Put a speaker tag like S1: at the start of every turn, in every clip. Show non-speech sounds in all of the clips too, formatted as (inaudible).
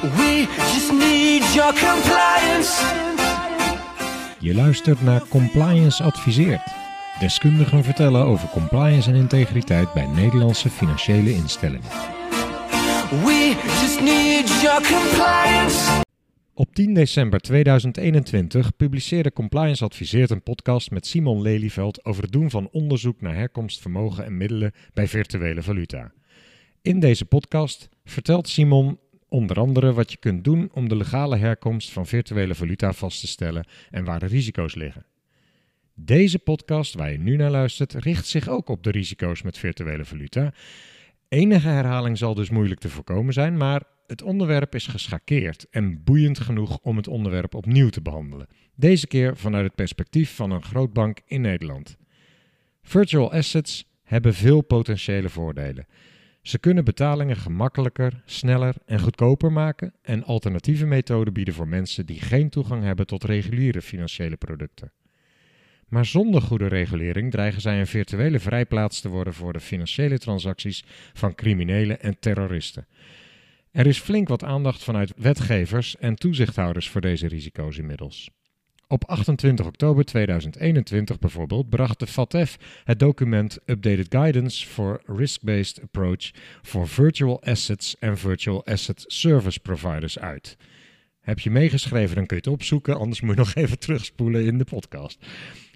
S1: We just need your compliance.
S2: Je luistert naar Compliance Adviseert. Deskundigen vertellen over compliance en integriteit bij Nederlandse financiële instellingen.
S1: We just need your compliance.
S2: Op 10 december 2021 publiceerde Compliance Adviseert een podcast met Simon Lelyveld over het doen van onderzoek naar herkomst, vermogen en middelen bij virtuele valuta. In deze podcast vertelt Simon onder andere wat je kunt doen om de legale herkomst van virtuele valuta vast te stellen en waar de risico's liggen. Deze podcast waar je nu naar luistert richt zich ook op de risico's met virtuele valuta. Enige herhaling zal dus moeilijk te voorkomen zijn, maar het onderwerp is geschakeerd en boeiend genoeg om het onderwerp opnieuw te behandelen. Deze keer vanuit het perspectief van een grootbank in Nederland. Virtual assets hebben veel potentiële voordelen. Ze kunnen betalingen gemakkelijker, sneller en goedkoper maken en alternatieve methoden bieden voor mensen die geen toegang hebben tot reguliere financiële producten. Maar zonder goede regulering dreigen zij een virtuele vrijplaats te worden voor de financiële transacties van criminelen en terroristen. Er is flink wat aandacht vanuit wetgevers en toezichthouders voor deze risico's inmiddels. Op 28 oktober 2021 bijvoorbeeld bracht de FATF het document Updated Guidance for Risk-Based Approach for Virtual Assets and Virtual Asset Service Providers uit. Heb je meegeschreven, dan kun je het opzoeken, anders moet je nog even terugspoelen in de podcast.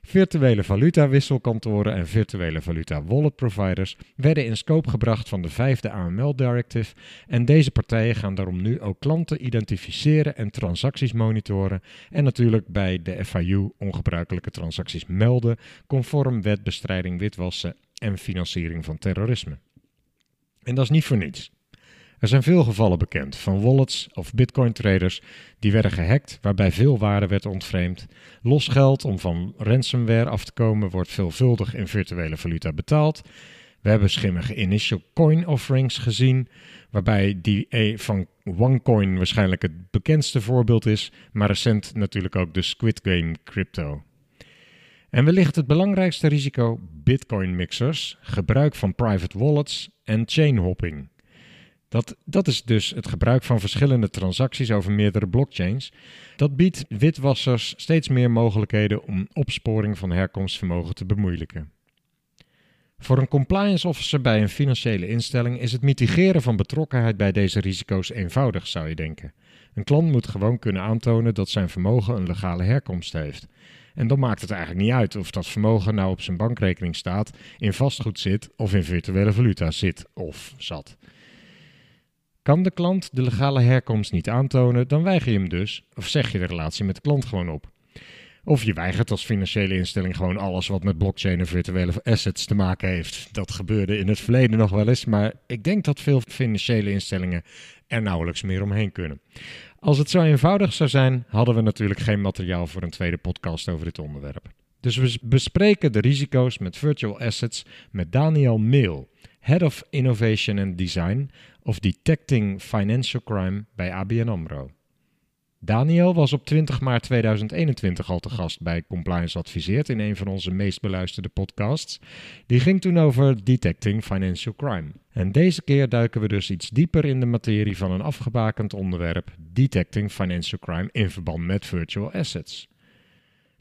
S2: Virtuele valuta wisselkantoren en virtuele valuta wallet providers werden in scope gebracht van de vijfde AML Directive en deze partijen gaan daarom nu ook klanten identificeren en transacties monitoren en natuurlijk bij de FIU ongebruikelijke transacties melden conform wetbestrijding witwassen en financiering van terrorisme. En dat is niet voor niets. Er zijn veel gevallen bekend van wallets of bitcoin traders die werden gehackt waarbij veel waarde werd ontvreemd. Los geld om van ransomware af te komen wordt veelvuldig in virtuele valuta betaald. We hebben schimmige initial coin offerings gezien, waarbij die E van OneCoin waarschijnlijk het bekendste voorbeeld is, maar recent natuurlijk ook de Squid Game crypto. En wellicht het belangrijkste risico: bitcoin mixers, gebruik van private wallets en chain hopping. Dat, dat is dus het gebruik van verschillende transacties over meerdere blockchains. Dat biedt witwassers steeds meer mogelijkheden om opsporing van herkomstvermogen te bemoeilijken. Voor een compliance officer bij een financiële instelling is het mitigeren van betrokkenheid bij deze risico's eenvoudig, zou je denken. Een klant moet gewoon kunnen aantonen dat zijn vermogen een legale herkomst heeft. En dan maakt het eigenlijk niet uit of dat vermogen nou op zijn bankrekening staat, in vastgoed zit of in virtuele valuta zit of zat. Kan de klant de legale herkomst niet aantonen, dan weiger je hem dus, of zeg je de relatie met de klant gewoon op. Of je weigert als financiële instelling gewoon alles wat met blockchain en virtuele assets te maken heeft. Dat gebeurde in het verleden nog wel eens, maar ik denk dat veel financiële instellingen er nauwelijks meer omheen kunnen. Als het zo eenvoudig zou zijn, hadden we natuurlijk geen materiaal voor een tweede podcast over dit onderwerp. Dus we bespreken de risico's met virtual assets met Daniel Meel, Head of Innovation and Design of Detecting Financial Crime bij ABN AMRO. Daniel was op 20 maart 2021 al te gast bij Compliance Adviseert in een van onze meest beluisterde podcasts. Die ging toen over Detecting Financial Crime. En deze keer duiken we dus iets dieper in de materie van een afgebakend onderwerp, Detecting Financial Crime in verband met virtual assets.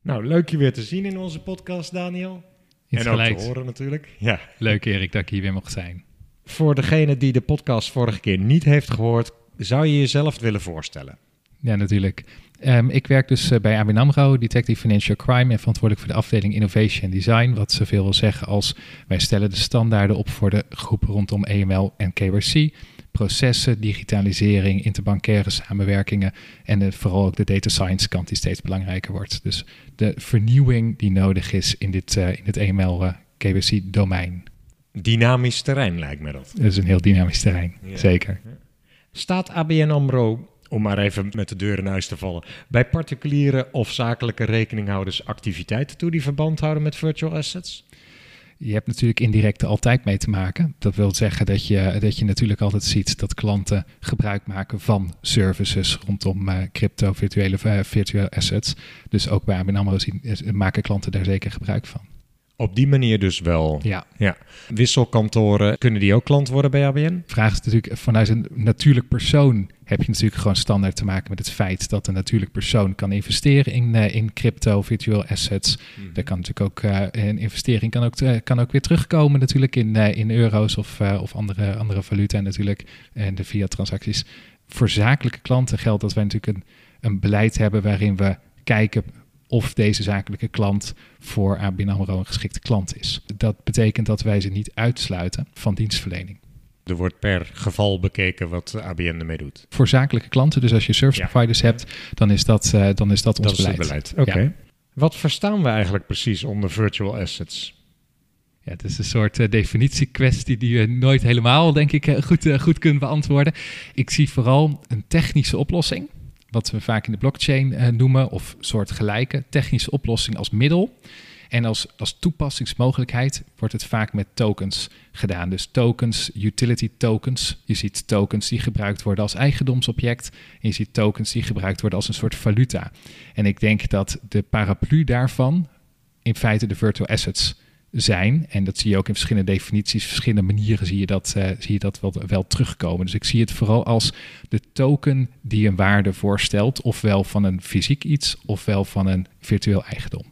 S2: Nou, leuk je weer te zien in onze podcast, Daniel. En ook te horen natuurlijk. Ja.
S3: Leuk Erik dat ik hier weer mocht zijn.
S2: Voor degene die de podcast vorige keer niet heeft gehoord, zou je jezelf willen voorstellen?
S3: Ja, natuurlijk. Um, ik werk dus uh, bij ABN AMRO, Detective Financial Crime en verantwoordelijk voor de afdeling Innovation Design. Wat zoveel wil zeggen als wij stellen de standaarden op voor de groep rondom EML en KYC. Processen, digitalisering, interbankaire samenwerkingen en de, vooral ook de data science kant die steeds belangrijker wordt. Dus de vernieuwing die nodig is in, dit, uh, in het EML uh, KYC domein.
S2: Dynamisch terrein lijkt me dat.
S3: Dat is een heel dynamisch terrein, ja. zeker.
S2: Staat ABN AMRO, om maar even met de deur in huis te vallen, bij particuliere of zakelijke rekeninghouders activiteiten toe die verband houden met virtual assets?
S3: Je hebt natuurlijk indirect altijd mee te maken. Dat wil zeggen dat je, dat je natuurlijk altijd ziet dat klanten gebruik maken van services rondom uh, crypto, virtuele, uh, virtuele assets. Dus ook bij ABN AMRO zien, maken klanten daar zeker gebruik van.
S2: Op die manier dus wel.
S3: Ja,
S2: Ja. Wisselkantoren, kunnen die ook klant worden bij ABN?
S3: de vraag is natuurlijk, vanuit een natuurlijk persoon heb je natuurlijk gewoon standaard te maken met het feit dat een natuurlijk persoon kan investeren in, eh, in crypto, virtual assets. Daar kan natuurlijk ook eh, een investering kan ook, eh, kan ook weer terugkomen natuurlijk in, in euro's of, of andere, andere valuta natuurlijk en de fiat transacties. Voor zakelijke klanten geldt dat wij natuurlijk een, een beleid hebben waarin we kijken of deze zakelijke klant voor ABN AMRO een geschikte klant is. Dat betekent dat wij ze niet uitsluiten van dienstverlening.
S2: Er wordt per geval bekeken wat ABN ermee doet.
S3: Voor zakelijke klanten, dus als je service
S2: Ja.
S3: providers hebt, dan is dat, eh, dan is dat ons
S2: Dat is
S3: beleid.
S2: het beleid. Oké.
S3: Ja.
S2: Wat verstaan we eigenlijk precies onder virtual assets?
S3: Ja, het is een soort eh, definitiekwestie die je nooit helemaal, denk ik, eh, goed, goed kunt beantwoorden. Ik zie vooral een technische oplossing, wat we vaak in de blockchain eh, noemen, of soortgelijke technische oplossing als middel. En als, als toepassingsmogelijkheid wordt het vaak met tokens gedaan. Dus tokens, utility tokens. Je ziet tokens die gebruikt worden als eigendomsobject. En je ziet tokens die gebruikt worden als een soort valuta. En ik denk dat de paraplu daarvan in feite de virtual assets zijn. En dat zie je ook in verschillende definities, verschillende manieren zie je dat, eh, zie je dat wel, wel terugkomen. Dus ik zie het vooral als de token die een waarde voorstelt, ofwel van een fysiek iets, ofwel van een virtueel eigendom.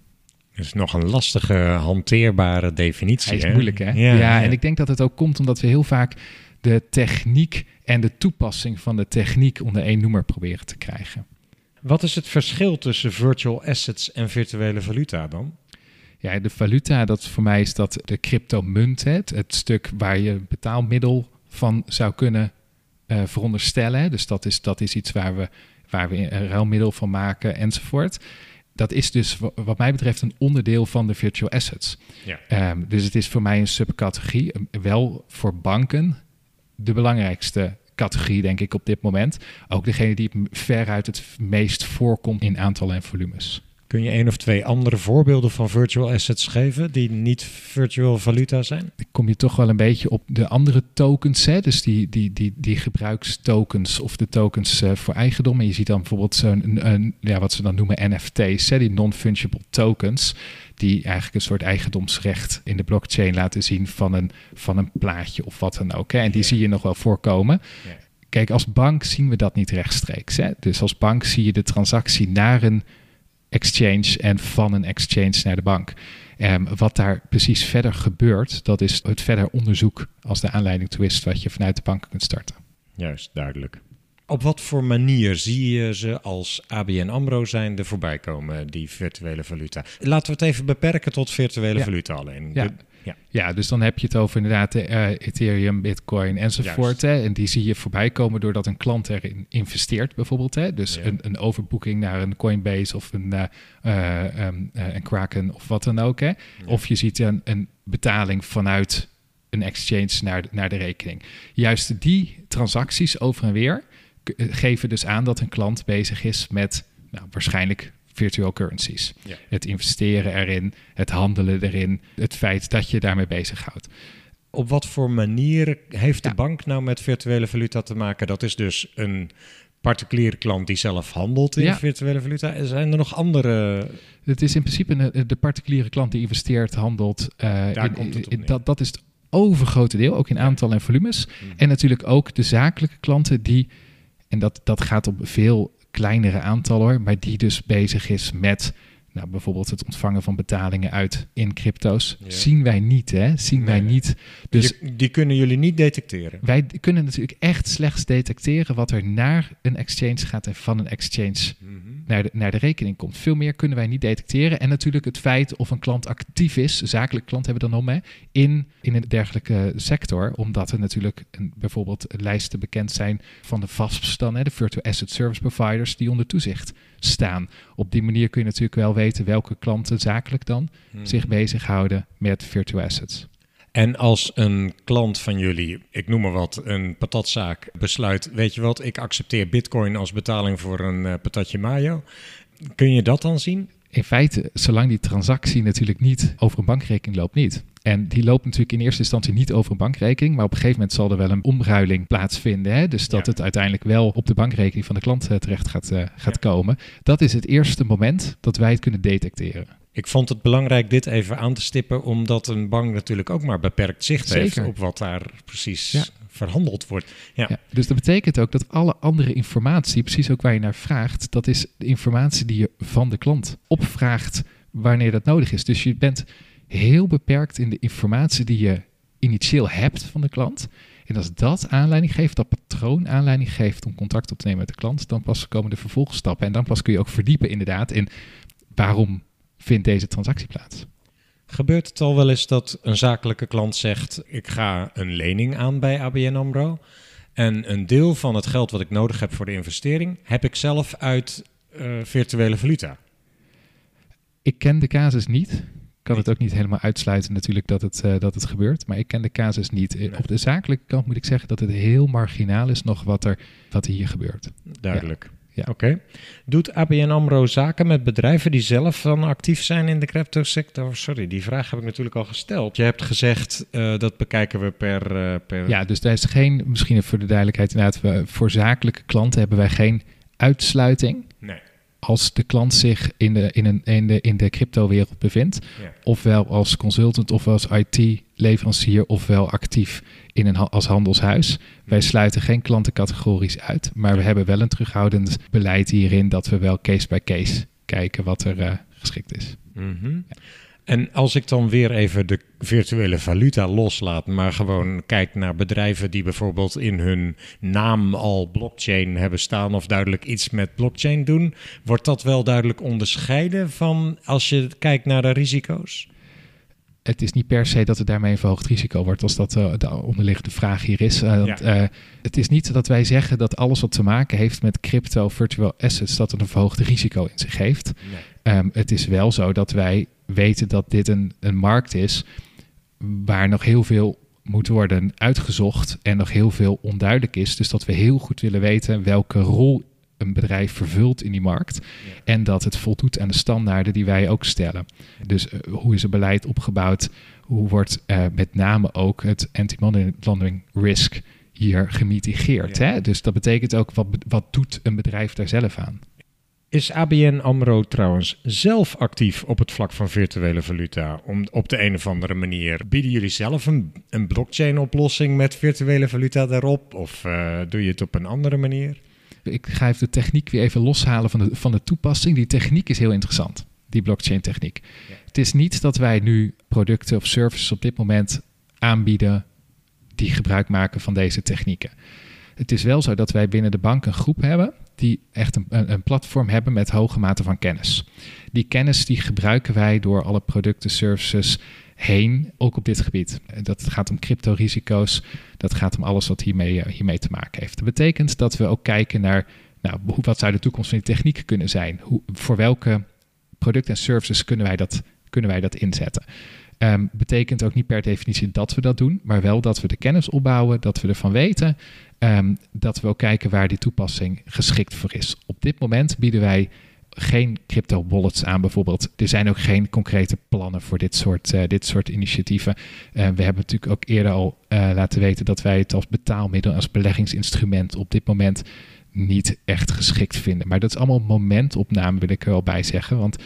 S2: Dat is nog een lastige, hanteerbare definitie.
S3: Hij is
S2: hè?
S3: moeilijk, hè?
S2: Ja, ja.
S3: en ik denk dat het ook komt omdat we heel vaak de techniek en de toepassing van de techniek onder één noemer proberen te krijgen.
S2: Wat is het verschil tussen virtual assets en virtuele valuta dan?
S3: Ja, de valuta, dat voor mij is dat de cryptomunt, het, het stuk waar je een betaalmiddel van zou kunnen eh, veronderstellen. Dus dat is, dat is iets waar we, waar we een ruilmiddel van maken enzovoort. Dat is dus wa- wat mij betreft een onderdeel van de virtual assets.
S2: Ja.
S3: Ehm, dus het is voor mij een subcategorie, eh, wel voor banken de belangrijkste categorie, denk ik, op dit moment. Ook degene die het veruit het meest voorkomt in aantallen en volumes.
S2: Kun je één of twee andere voorbeelden van virtual assets geven die niet virtual valuta zijn?
S3: Dan kom je toch wel een beetje op de andere tokens, hè? dus die, die, die, die gebruikstokens of de tokens eh, voor eigendom. En je ziet dan bijvoorbeeld zo'n, ja, wat ze dan noemen NFT's, hè? die non-fungible tokens, die eigenlijk een soort eigendomsrecht in de blockchain laten zien van een, van een plaatje of wat dan ook. Hè? En die
S2: Ja.
S3: zie je nog wel voorkomen.
S2: Ja.
S3: Kijk, als bank zien we dat niet rechtstreeks. Hè? Dus als bank zie je de transactie naar een exchange en van een exchange naar de bank. Ehm, wat daar precies verder gebeurt, dat is het verder onderzoek als de aanleiding toe is wat je vanuit de bank kunt starten.
S2: Juist, duidelijk. Op wat voor manier zie je ze als ABN AMRO zijnde voorbij komen, die virtuele valuta? Laten we het even beperken tot virtuele
S3: Ja.
S2: valuta alleen.
S3: Ja.
S2: De- ja.
S3: Ja, dus dan heb je het over inderdaad eh, Ethereum, Bitcoin enzovoort. Hè? En die zie je voorbij komen doordat een klant erin investeert bijvoorbeeld. Hè? Dus
S2: Ja.
S3: een, een overboeking naar een Coinbase of een, eh, eh, eh, een Kraken of wat dan ook. Hè? Of je ziet een, een betaling vanuit een exchange naar de, naar de rekening. Juist die transacties over en weer geven dus aan dat een klant bezig is met nou, waarschijnlijk virtual currencies.
S2: Ja.
S3: Het investeren erin, het handelen erin, het feit dat je daarmee bezighoudt.
S2: Op wat voor manier heeft
S3: Ja.
S2: de bank nou met virtuele valuta te maken? Dat is dus een particuliere klant die zelf handelt in
S3: Ja.
S2: virtuele valuta. Zijn er nog andere?
S3: Het is in principe een, de particuliere klant die investeert, handelt. eh,
S2: Daar
S3: in-
S2: komt het
S3: in- dat, dat is het overgrote deel, ook in aantal en volumes. En natuurlijk ook de zakelijke klanten die, en dat, dat gaat op veel kleinere aantallen hoor, maar die dus bezig is met nou, bijvoorbeeld het ontvangen van betalingen uit in crypto's.
S2: Ja.
S3: Zien wij niet, hè? Zien wij niet. Dus
S2: die, die kunnen jullie niet detecteren.
S3: wij kunnen natuurlijk echt slechts detecteren wat er naar een exchange gaat en van een exchange naar de, naar de rekening komt. Veel meer kunnen wij niet detecteren. En natuurlijk het feit of een klant actief is, zakelijk klant hebben we dan om, hè, in, in een dergelijke sector. Omdat er natuurlijk een, bijvoorbeeld lijsten bekend zijn van de VASP's dan, hè, de Virtual Asset Service Providers, die onder toezicht staan. Op die manier kun je natuurlijk wel weten welke klanten zakelijk dan zich bezighouden met virtual assets.
S2: En als een klant van jullie, ik noem maar wat, een patatzaak besluit, weet je wat, ik accepteer bitcoin als betaling voor een eh, patatje mayo. Kun je dat dan zien?
S3: In feite, zolang die transactie natuurlijk niet over een bankrekening loopt, niet. En die loopt natuurlijk in eerste instantie niet over een bankrekening, maar op een gegeven moment zal er wel een omruiling plaatsvinden. Hè? Dus dat
S2: Ja.
S3: het uiteindelijk wel op de bankrekening van de klant eh, terecht gaat, eh, gaat komen. Dat is het eerste moment dat wij het kunnen detecteren.
S2: Ik vond het belangrijk dit even aan te stippen, omdat een bank natuurlijk ook maar beperkt zicht heeft op wat daar precies
S3: Ja.
S2: Verhandeld wordt. Ja.
S3: Dus dat betekent ook dat alle andere informatie, precies ook waar je naar vraagt, dat is de informatie die je van de klant opvraagt wanneer dat nodig is. Dus je bent heel beperkt in de informatie die je initieel hebt van de klant. En als dat aanleiding geeft, dat patroon aanleiding geeft om contact op te nemen met de klant, dan pas komen de vervolgstappen. En dan pas kun je ook verdiepen inderdaad in waarom vindt deze transactie plaats.
S2: Gebeurt het al wel eens dat een zakelijke klant zegt: Ik ga een lening aan bij ABN Amro. En een deel van het geld wat ik nodig heb voor de investering, heb ik zelf uit eh, virtuele valuta.
S3: Ik ken de casus niet. Ik kan het ook niet helemaal uitsluiten natuurlijk dat het, eh, dat het gebeurt. Maar ik ken de casus niet. Eh,
S2: Nee.
S3: Op de zakelijke kant moet ik zeggen dat het heel marginaal is nog wat er, wat er hier gebeurt.
S2: Duidelijk.
S3: Ja.
S2: Oké. Doet ABN AMRO zaken met bedrijven die zelf dan actief zijn in de crypto sector? Sorry, die vraag heb ik natuurlijk al gesteld. Je hebt gezegd eh, dat bekijken we per... eh, per...
S3: Ja, dus daar is geen, misschien voor de duidelijkheid inderdaad, we, voor zakelijke klanten hebben wij geen uitsluiting
S2: Nee.
S3: als de klant zich in de, in een, in de, in de crypto-wereld bevindt.
S2: Ja.
S3: Ofwel als consultant, ofwel als IT-leverancier, ofwel actief in een, als handelshuis. Wij sluiten geen klantencategorisch uit, maar we hebben wel een terughoudend beleid hierin dat we wel case by case kijken wat er eh, geschikt is.
S2: Mhm. En als ik dan weer even de virtuele valuta loslaat, maar gewoon kijk naar bedrijven die bijvoorbeeld in hun naam al blockchain hebben staan of duidelijk iets met blockchain doen, wordt dat wel duidelijk onderscheiden van als je kijkt naar de risico's?
S3: Het is niet per se dat het daarmee een verhoogd risico wordt, als dat eh, de onderliggende vraag hier is. Eh, want, eh, het is niet dat wij zeggen dat alles wat te maken heeft met crypto, virtual assets, dat het een verhoogd risico in zich heeft. Ehm, het is wel zo dat wij weten dat dit een, een markt is waar nog heel veel moet worden uitgezocht en nog heel veel onduidelijk is. Dus dat we heel goed willen weten welke rol een bedrijf vervult in die markt. En dat het voldoet aan de standaarden die wij ook stellen. Dus eh, hoe is het beleid opgebouwd? Hoe wordt eh, met name ook het anti-money laundering risk hier gemitigeerd?
S2: Ja.
S3: Hè? Dus dat betekent ook, wat, wat doet een bedrijf daar zelf aan?
S2: Is ABN AMRO trouwens zelf actief op het vlak van virtuele valuta? Om, op de een of andere manier. Bieden jullie zelf een, een blockchain-oplossing met virtuele valuta daarop? Of eh, doe je het op een andere manier?
S3: Ik ga even de techniek weer even loshalen van de, van de toepassing. Die techniek is heel interessant, die blockchain techniek.
S2: Ja.
S3: Het is niet dat wij nu producten of services op dit moment aanbieden die gebruik maken van deze technieken. Het is wel zo dat wij binnen de bank een groep hebben die echt een, een, een platform hebben met hoge mate van kennis. Die kennis die gebruiken wij door alle producten, services heen, ook op dit gebied. Dat gaat om crypto-risico's, dat gaat om alles wat hiermee, eh, hiermee te maken heeft. Dat betekent dat we ook kijken naar, nou, wat zou de toekomst van die techniek kunnen zijn? Hoe, voor welke producten en services kunnen wij dat, kunnen wij dat inzetten? Ehm, betekent ook niet per definitie dat we dat doen, maar wel dat we de kennis opbouwen, dat we ervan weten, ehm, dat we ook kijken waar die toepassing geschikt voor is. Op dit moment bieden wij geen crypto wallets aan bijvoorbeeld. Er zijn ook geen concrete plannen voor dit soort, eh, dit soort initiatieven. Eh, we hebben natuurlijk ook eerder al eh, laten weten dat wij het als betaalmiddel, als beleggingsinstrument op dit moment niet echt geschikt vinden. Maar dat is allemaal momentopname, wil ik er wel bij zeggen. Want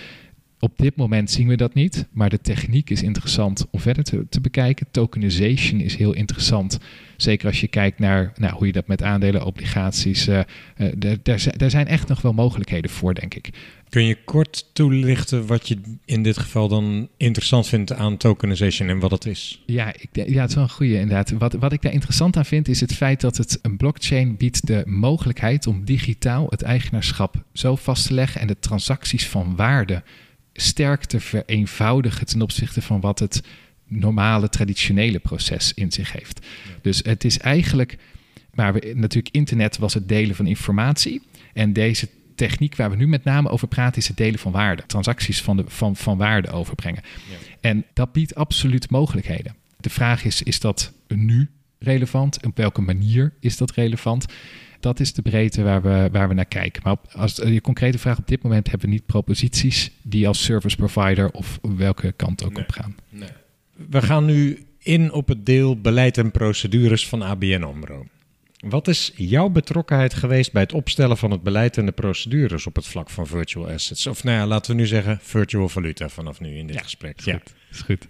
S3: op dit moment zien we dat niet, maar de techniek is interessant om verder te, te bekijken. Tokenization is heel interessant. Zeker als je kijkt naar nou, hoe je dat met aandelen, obligaties. eh, daar- daar zi- daar zijn echt nog wel mogelijkheden voor, denk ik.
S2: Kun je kort toelichten wat je in dit geval dan interessant vindt aan tokenization en wat het is?
S3: Ja, ik, ja, het is wel een goede inderdaad. Wat, wat ik daar interessant aan vind, is het feit dat het een blockchain biedt de mogelijkheid om digitaal het eigenaarschap zo vast te leggen en de transacties van waarde sterk te vereenvoudigen ten opzichte van wat het normale, traditionele proces in zich heeft. Dus het is eigenlijk, maar we, natuurlijk internet was het delen van informatie en deze techniek waar we nu met name over praten is het delen van waarde, transacties van, de, van, van waarde overbrengen. En dat biedt absoluut mogelijkheden. De vraag is, is dat nu relevant? Op welke manier is dat relevant? Dat is de breedte waar we, waar we naar kijken. Maar op, als je concrete vraag op dit moment hebben we niet proposities die als service provider of welke kant ook
S2: Nee.
S3: op gaan.
S2: We gaan nu in op het deel beleid en procedures van ABN AMRO. Wat is jouw betrokkenheid geweest bij het opstellen van het beleid en de procedures op het vlak van virtual assets? Of nou ja, laten we nu zeggen virtual valuta vanaf nu in dit gesprek.
S3: Is goed, is goed.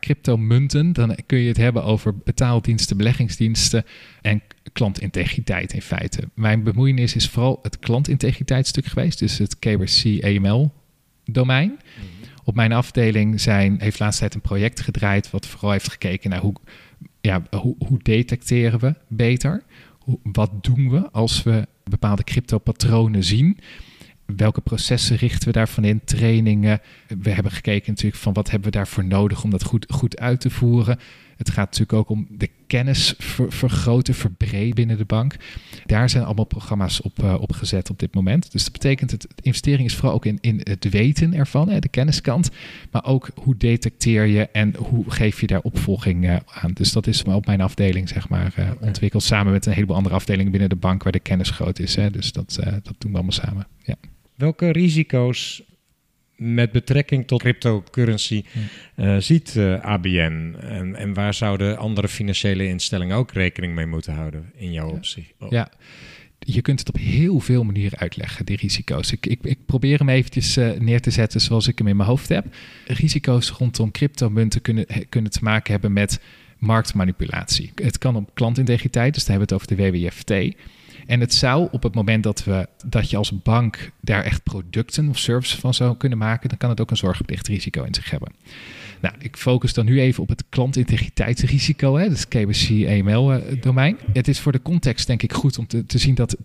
S3: Cryptomunten, dan kun je het hebben over betaaldiensten, beleggingsdiensten en klantintegriteit in feite. Mijn bemoeienis is vooral het klantintegriteitsstuk geweest, dus het KYC AML domein. Op mijn afdeling zijn, heeft laatst tijd een project gedraaid wat vooral heeft gekeken naar hoe, ja, hoe, hoe detecteren we beter? Hoe, wat doen we als we bepaalde cryptopatronen zien? Welke processen richten we daarvan in? Trainingen. We hebben gekeken natuurlijk van wat hebben we daarvoor nodig om dat goed, goed uit te voeren. Het gaat natuurlijk ook om de kennis ver, vergroten, verbreden binnen de bank. Daar zijn allemaal programma's op, uh, op gezet op dit moment. Dus dat betekent het investering is vooral ook in, in het weten ervan, hè, de kenniskant. Maar ook hoe detecteer je en hoe geef je daar opvolging uh, aan. Dus dat is op mijn afdeling zeg maar uh, okay. ontwikkeld samen met een heleboel andere afdelingen binnen de bank waar de kennis groot is. Hè. Dus dat, dat doen we allemaal samen. Ja.
S2: Welke risico's met betrekking tot cryptocurrency uh, ziet uh, ABN? En, en, waar zouden andere financiële instellingen ook rekening mee moeten houden in jouw
S3: ja.
S2: opzicht?
S3: Oh. Ja, je kunt het op heel veel manieren uitleggen, die risico's. Ik, ik, ik probeer hem eventjes uh, neer te zetten zoals ik hem in mijn hoofd heb. Risico's rondom cryptomunten kunnen, kunnen te maken hebben met marktmanipulatie. Het kan op klantintegriteit, dus dan hebben we het over de WWFT. En het zou op het moment dat, we, dat je als bank daar echt producten of services van zou kunnen maken, dan kan het ook een zorgplichtrisico in zich hebben. Nou, ik focus dan nu even op het klantintegriteitsrisico, hè, dus KYC AML-domein. Het is voor de context denk ik goed om te, te zien dat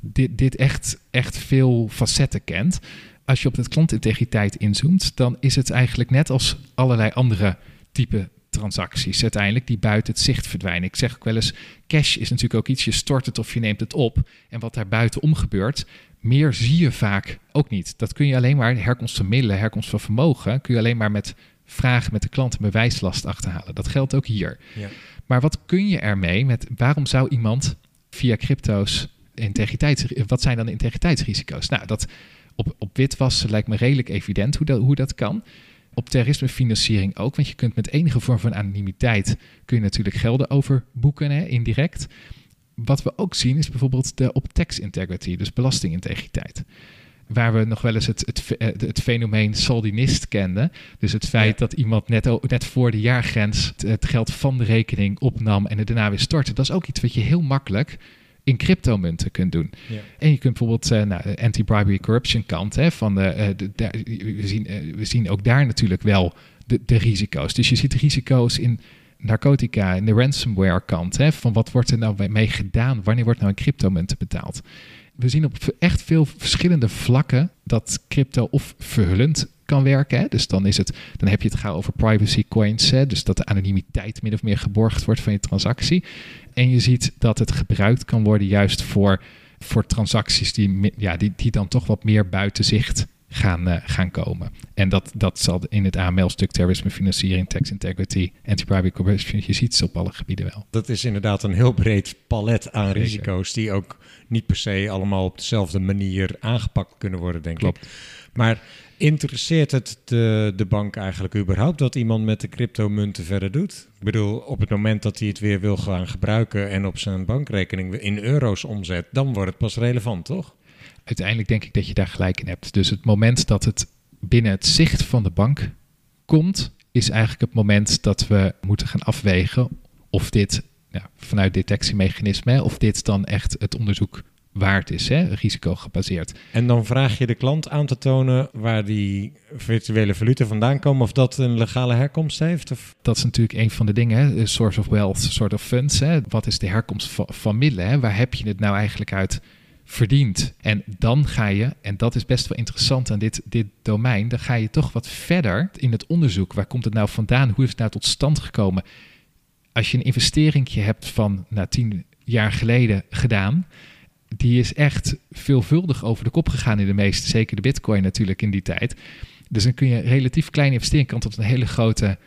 S3: dit, dit echt, echt veel facetten kent. Als je op het klantintegriteit inzoomt, dan is het eigenlijk net als allerlei andere type transacties uiteindelijk die buiten het zicht verdwijnen. Ik zeg ook wel eens, cash is natuurlijk ook iets, je stort het of je neemt het op. En wat daar buitenom gebeurt, meer zie je vaak ook niet. Dat kun je alleen maar, herkomst van middelen, herkomst van vermogen, kun je alleen maar met vragen met de klant een bewijslast achterhalen. Dat geldt ook hier. Ja. Maar wat kun je ermee met, waarom zou iemand via crypto's integriteits, wat zijn dan integriteitsrisico's? Nou, dat op, op witwassen lijkt me redelijk evident hoe dat, hoe dat kan op terrorismefinanciering ook. Want je kunt met enige vorm van anonimiteit kun je natuurlijk gelden overboeken, hè, indirect. Wat we ook zien is bijvoorbeeld de op tax integrity, dus belastingintegriteit. Waar we nog wel eens het, het, het fenomeen saldinist kenden. Dus het feit ja. dat iemand net, net voor de jaargrens het, het geld van de rekening opnam en het daarna weer stortte. Dat is ook iets wat je heel makkelijk in cryptomunten kunt doen. Ja. En je kunt bijvoorbeeld uh, nou, anti-bribery corruption kant hè, van de, uh, de, de, we, zien, we zien ook daar natuurlijk wel de, de risico's. Dus je ziet risico's in narcotica, in de ransomware kant, hè, van wat wordt er nou mee gedaan, wanneer wordt nou een cryptomunten betaald. We zien op echt veel verschillende vlakken dat crypto of verhullend kan werken. Hè? Dus dan, is het, dan heb je het gaan over privacy coins. Hè? Dus dat de anonimiteit min of meer geborgd wordt van je transactie. En je ziet dat het gebruikt kan worden juist voor, voor transacties die, ja, die, die dan toch wat meer buiten zicht gaan, uh, gaan komen. En dat, dat zal in het AML-stuk terrorisme, financiering, tax integrity, anti-bribery corruption, je ziet ze op alle gebieden wel.
S2: Dat is inderdaad een heel breed palet aan Zeker. risico's die ook niet per se allemaal op dezelfde manier aangepakt kunnen worden, denk
S3: Klopt.
S2: ik. Maar interesseert het de, de bank eigenlijk überhaupt dat iemand met de cryptomunten verder doet? Ik bedoel, op het moment dat hij het weer wil gaan gebruiken en op zijn bankrekening in euro's omzet, dan wordt het pas relevant, toch?
S3: Uiteindelijk denk ik dat je daar gelijk in hebt. Dus het moment dat het binnen het zicht van de bank komt, is eigenlijk het moment dat we moeten gaan afwegen of dit vanuit detectiemechanismen, of dit dan echt het onderzoek waard is, hè, risico gebaseerd.
S2: En dan vraag je de klant aan te tonen waar die virtuele valuta vandaan komen, of dat een legale herkomst heeft? Of?
S3: Dat is natuurlijk een van de dingen, hè, source of wealth, soort of funds. Hè. Wat is de herkomst van, van middelen? Hè? Waar heb je het nou eigenlijk uit verdiend? En dan ga je, en dat is best wel interessant aan dit, dit domein, dan ga je toch wat verder in het onderzoek. Waar komt het nou vandaan? Hoe is het nou tot stand gekomen? Als je een investeringje hebt van nou, tien jaar geleden gedaan, die is echt veelvuldig over de kop gegaan in de meeste, zeker de bitcoin natuurlijk in die tijd. Dus dan kun je relatief kleine investering kan tot een hele grote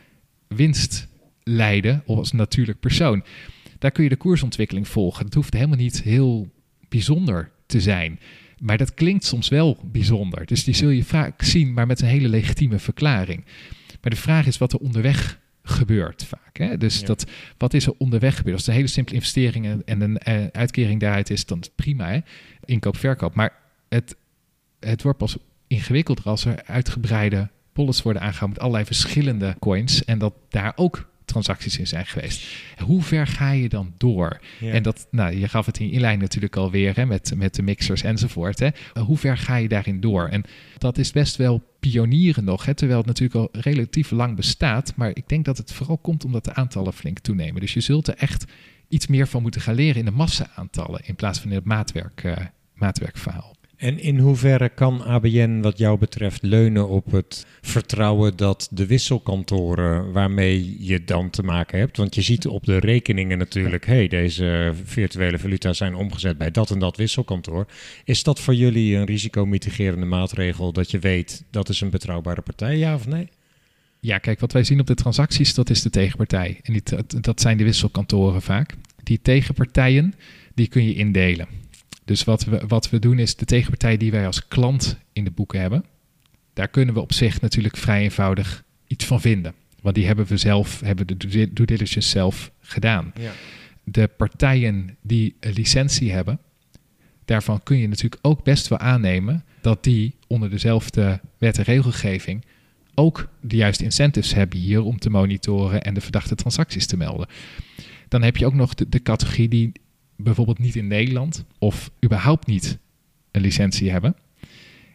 S3: winst leiden als natuurlijk persoon. Daar kun je de koersontwikkeling volgen. Dat hoeft helemaal niet heel bijzonder te zijn. Maar dat klinkt soms wel bijzonder. Dus die zul je vaak zien, maar met een hele legitieme verklaring. Maar de vraag is wat er onderweg gebeurt vaak. Hè? Dus
S2: Ja.
S3: dat, wat is er onderweg gebeurd? Als het een hele simpele investering en, en een eh, uitkering daaruit is, dan is het prima. Hè? Inkoop, verkoop. Maar het, het wordt pas ingewikkelder als er uitgebreide pollets worden aangehouden met allerlei verschillende coins. En dat daar ook transacties in zijn geweest. Hoe ver ga je dan door?
S2: Ja.
S3: En dat, nou, je gaf het in je inleiding natuurlijk alweer hè, met, met de mixers enzovoort. Hè. Hoe ver ga je daarin door? En dat is best wel pionieren nog, hè, terwijl het natuurlijk al relatief lang bestaat. Maar ik denk dat het vooral komt omdat de aantallen flink toenemen. Dus je zult er echt iets meer van moeten gaan leren in de massa-aantallen in plaats van in het maatwerk, eh, maatwerkverhaal.
S2: En in hoeverre kan ABN wat jou betreft leunen op het vertrouwen dat de wisselkantoren waarmee je dan te maken hebt, want je ziet op de rekeningen natuurlijk, hey, deze virtuele valuta zijn omgezet bij dat en dat wisselkantoor. Is dat voor jullie een risicomitigerende maatregel dat je weet dat is een betrouwbare partij, ja of nee?
S3: Ja, kijk, wat wij zien op de transacties, dat is de tegenpartij. En dat zijn de wisselkantoren vaak. Die tegenpartijen, die kun je indelen. Dus wat we, wat we doen is de tegenpartij die wij als klant in de boeken hebben, daar kunnen we op zich natuurlijk vrij eenvoudig iets van vinden. Want die hebben we zelf, hebben de due diligence zelf gedaan.
S2: Ja.
S3: De partijen die een licentie hebben, daarvan kun je natuurlijk ook best wel aannemen dat die onder dezelfde wet en regelgeving ook de juiste incentives hebben hier om te monitoren en de verdachte transacties te melden. Dan heb je ook nog de, de categorie die bijvoorbeeld niet in Nederland of überhaupt niet een licentie hebben.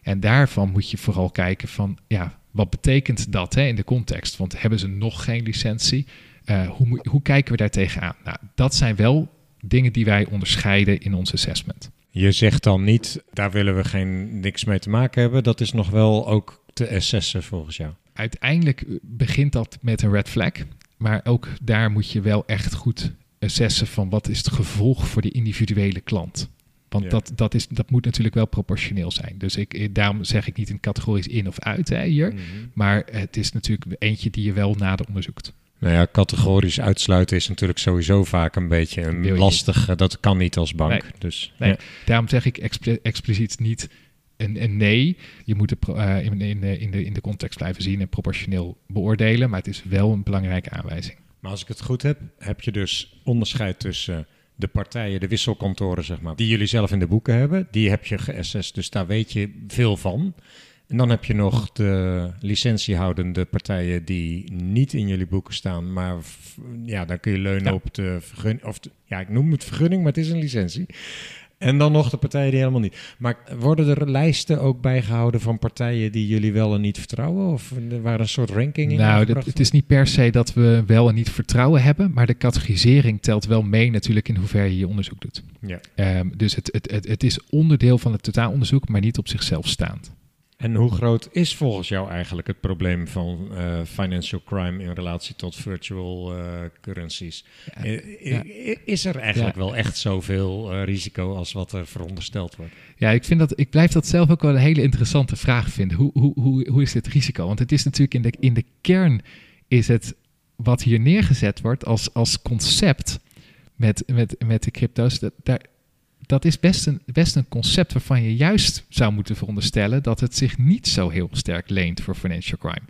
S3: En daarvan moet je vooral kijken van, ja, wat betekent dat hè, in de context? Want hebben ze nog geen licentie? Uh, hoe, hoe kijken we daar tegenaan? Nou, dat zijn wel dingen die wij onderscheiden in ons assessment.
S2: Je zegt dan niet, daar willen we geen niks mee te maken hebben. Dat is nog wel ook te assessen volgens jou.
S3: Uiteindelijk eh, begint dat met een red flag. Maar ook daar moet je wel echt goed assessen van wat is het gevolg voor de individuele klant. Want
S2: Ja.
S3: dat, dat, is, dat moet natuurlijk wel proportioneel zijn. Dus ik, eh, daarom zeg ik niet in categorisch in of uit hè, hier. Maar het is natuurlijk eentje die je wel nader onderzoekt.
S2: Nou ja, categorisch uitsluiten is natuurlijk sowieso vaak een beetje een lastig. Dat kan niet als bank.
S3: Nee.
S2: Dus,
S3: Nee,
S2: ja.
S3: Daarom zeg ik expli- expliciet niet een, een nee. Je moet het eh, in, in, de- in, de, in de context blijven zien en proportioneel beoordelen. Maar het is wel een belangrijke aanwijzing.
S2: Maar als ik het goed heb, heb je dus onderscheid tussen de partijen, de wisselkantoren, zeg maar, die jullie zelf in de boeken hebben. Die heb je geassessed, dus daar weet je veel van. En dan heb je nog de licentiehoudende partijen die niet in jullie boeken staan, maar ja, dan kun je leunen
S3: Ja.
S2: op de vergunning. Of de- ja, ik noem het vergunning, maar het is een licentie. En dan nog de partijen die helemaal niet. Maar worden er lijsten ook bijgehouden van partijen die jullie wel en niet vertrouwen? Of er waren een soort ranking in?
S3: Nou, dat, het is niet per se dat we wel en niet vertrouwen hebben. Maar de categorisering telt wel mee natuurlijk in hoeverre je je onderzoek doet.
S2: Ja.
S3: Ehm, dus het, het, het, het is onderdeel van het totaalonderzoek, maar niet op zichzelf staand.
S2: En hoe groot is volgens jou eigenlijk het probleem van eh, financial crime in relatie tot virtual eh, currencies?
S3: Ja,
S2: Eh,
S3: ja.
S2: Is er eigenlijk
S3: Ja.
S2: wel echt zoveel eh, risico als wat er verondersteld wordt?
S3: Ja, ik, vind dat, ik blijf dat zelf ook wel een hele interessante vraag vinden. Hoe, hoe, hoe, hoe is dit risico? Want het is natuurlijk in de, in de kern is het wat hier neergezet wordt als, als concept met, met, met de crypto's. Dat, daar, dat is best een, best een concept waarvan je juist zou moeten veronderstellen dat het zich niet zo heel sterk leent voor financial crime.